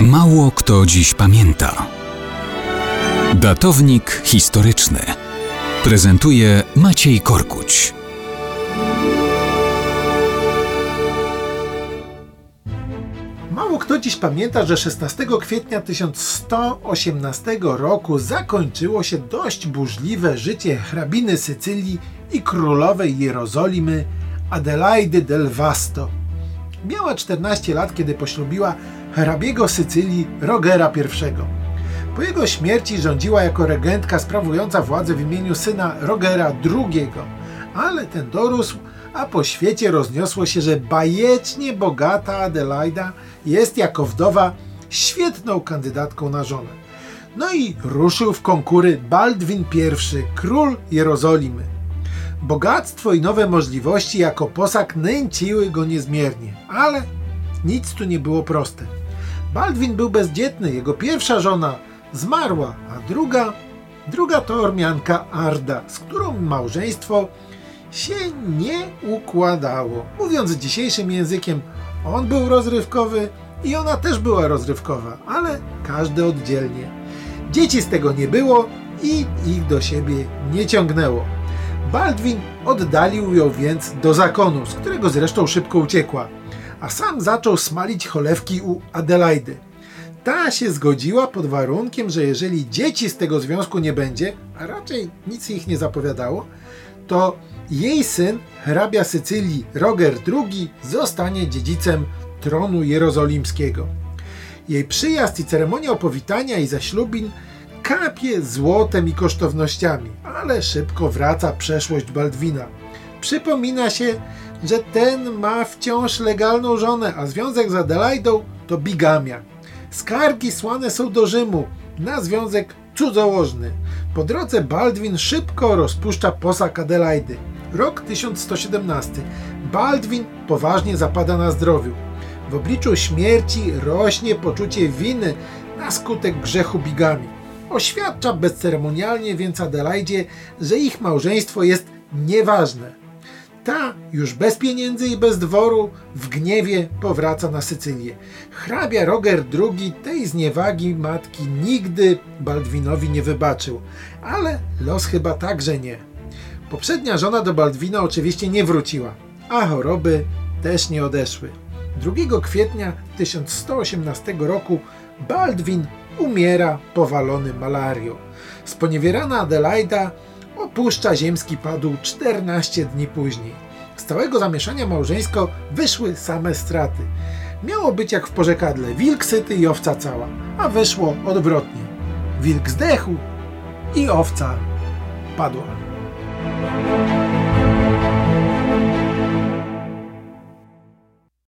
Mało kto dziś pamięta. Datownik historyczny prezentuje Maciej Korkuć. Mało kto dziś pamięta, że 16 kwietnia 1118 roku zakończyło się dość burzliwe życie hrabiny Sycylii i królowej Jerozolimy Adelaidy del Vasto. Miała 14 lat, kiedy poślubiła hrabiego Sycylii Rogera I. Po jego śmierci rządziła jako regentka sprawująca władzę w imieniu syna Rogera II, ale ten dorósł, a po świecie rozniosło się, że bajecznie bogata Adelaida jest jako wdowa świetną kandydatką na żonę. No i ruszył w konkury Baldwin I, król Jerozolimy. Bogactwo i nowe możliwości jako posag nęciły go niezmiernie, ale nic tu nie było proste. Baldwin był bezdzietny, jego pierwsza żona zmarła, a druga, druga to Ormianka Arda, z którą małżeństwo się nie układało. Mówiąc dzisiejszym językiem, on był rozrywkowy i ona też była rozrywkowa, ale każdy oddzielnie. Dzieci z tego nie było i ich do siebie nie ciągnęło. Baldwin oddalił ją więc do zakonu, z którego zresztą szybko uciekła, a sam zaczął smalić cholewki u Adelaidy. Ta się zgodziła pod warunkiem, że jeżeli dzieci z tego związku nie będzie, a raczej nic ich nie zapowiadało, to jej syn, hrabia Sycylii Roger II, zostanie dziedzicem tronu jerozolimskiego. Jej przyjazd i ceremonia opowitania i zaślubin kapie złotem i kosztownościami, ale szybko wraca przeszłość Baldwina. Przypomina się, że ten ma wciąż legalną żonę, a związek z Adelaidą to bigamia. Skargi słane są do Rzymu na związek cudzołożny. Po drodze Baldwin szybko rozpuszcza posag Adelaidy. Rok 1117. Baldwin poważnie zapada na zdrowiu. W obliczu śmierci rośnie poczucie winy na skutek grzechu bigami. Oświadcza bezceremonialnie więc Adelaidzie, że ich małżeństwo jest nieważne. Ta, już bez pieniędzy i bez dworu, w gniewie powraca na Sycylię. Hrabia Roger II tej zniewagi matki nigdy Baldwinowi nie wybaczył, ale los chyba także nie. Poprzednia żona do Baldwina oczywiście nie wróciła, a choroby też nie odeszły. 2 kwietnia 1118 roku Baldwin umiera powalony malarią. Sponiewierana Adelaida opuszcza ziemski padł 14 dni później. Z całego zamieszania małżeńsko wyszły same straty. Miało być jak w porzekadle, wilk syty i owca cała, a wyszło odwrotnie. Wilk zdechł i owca padła.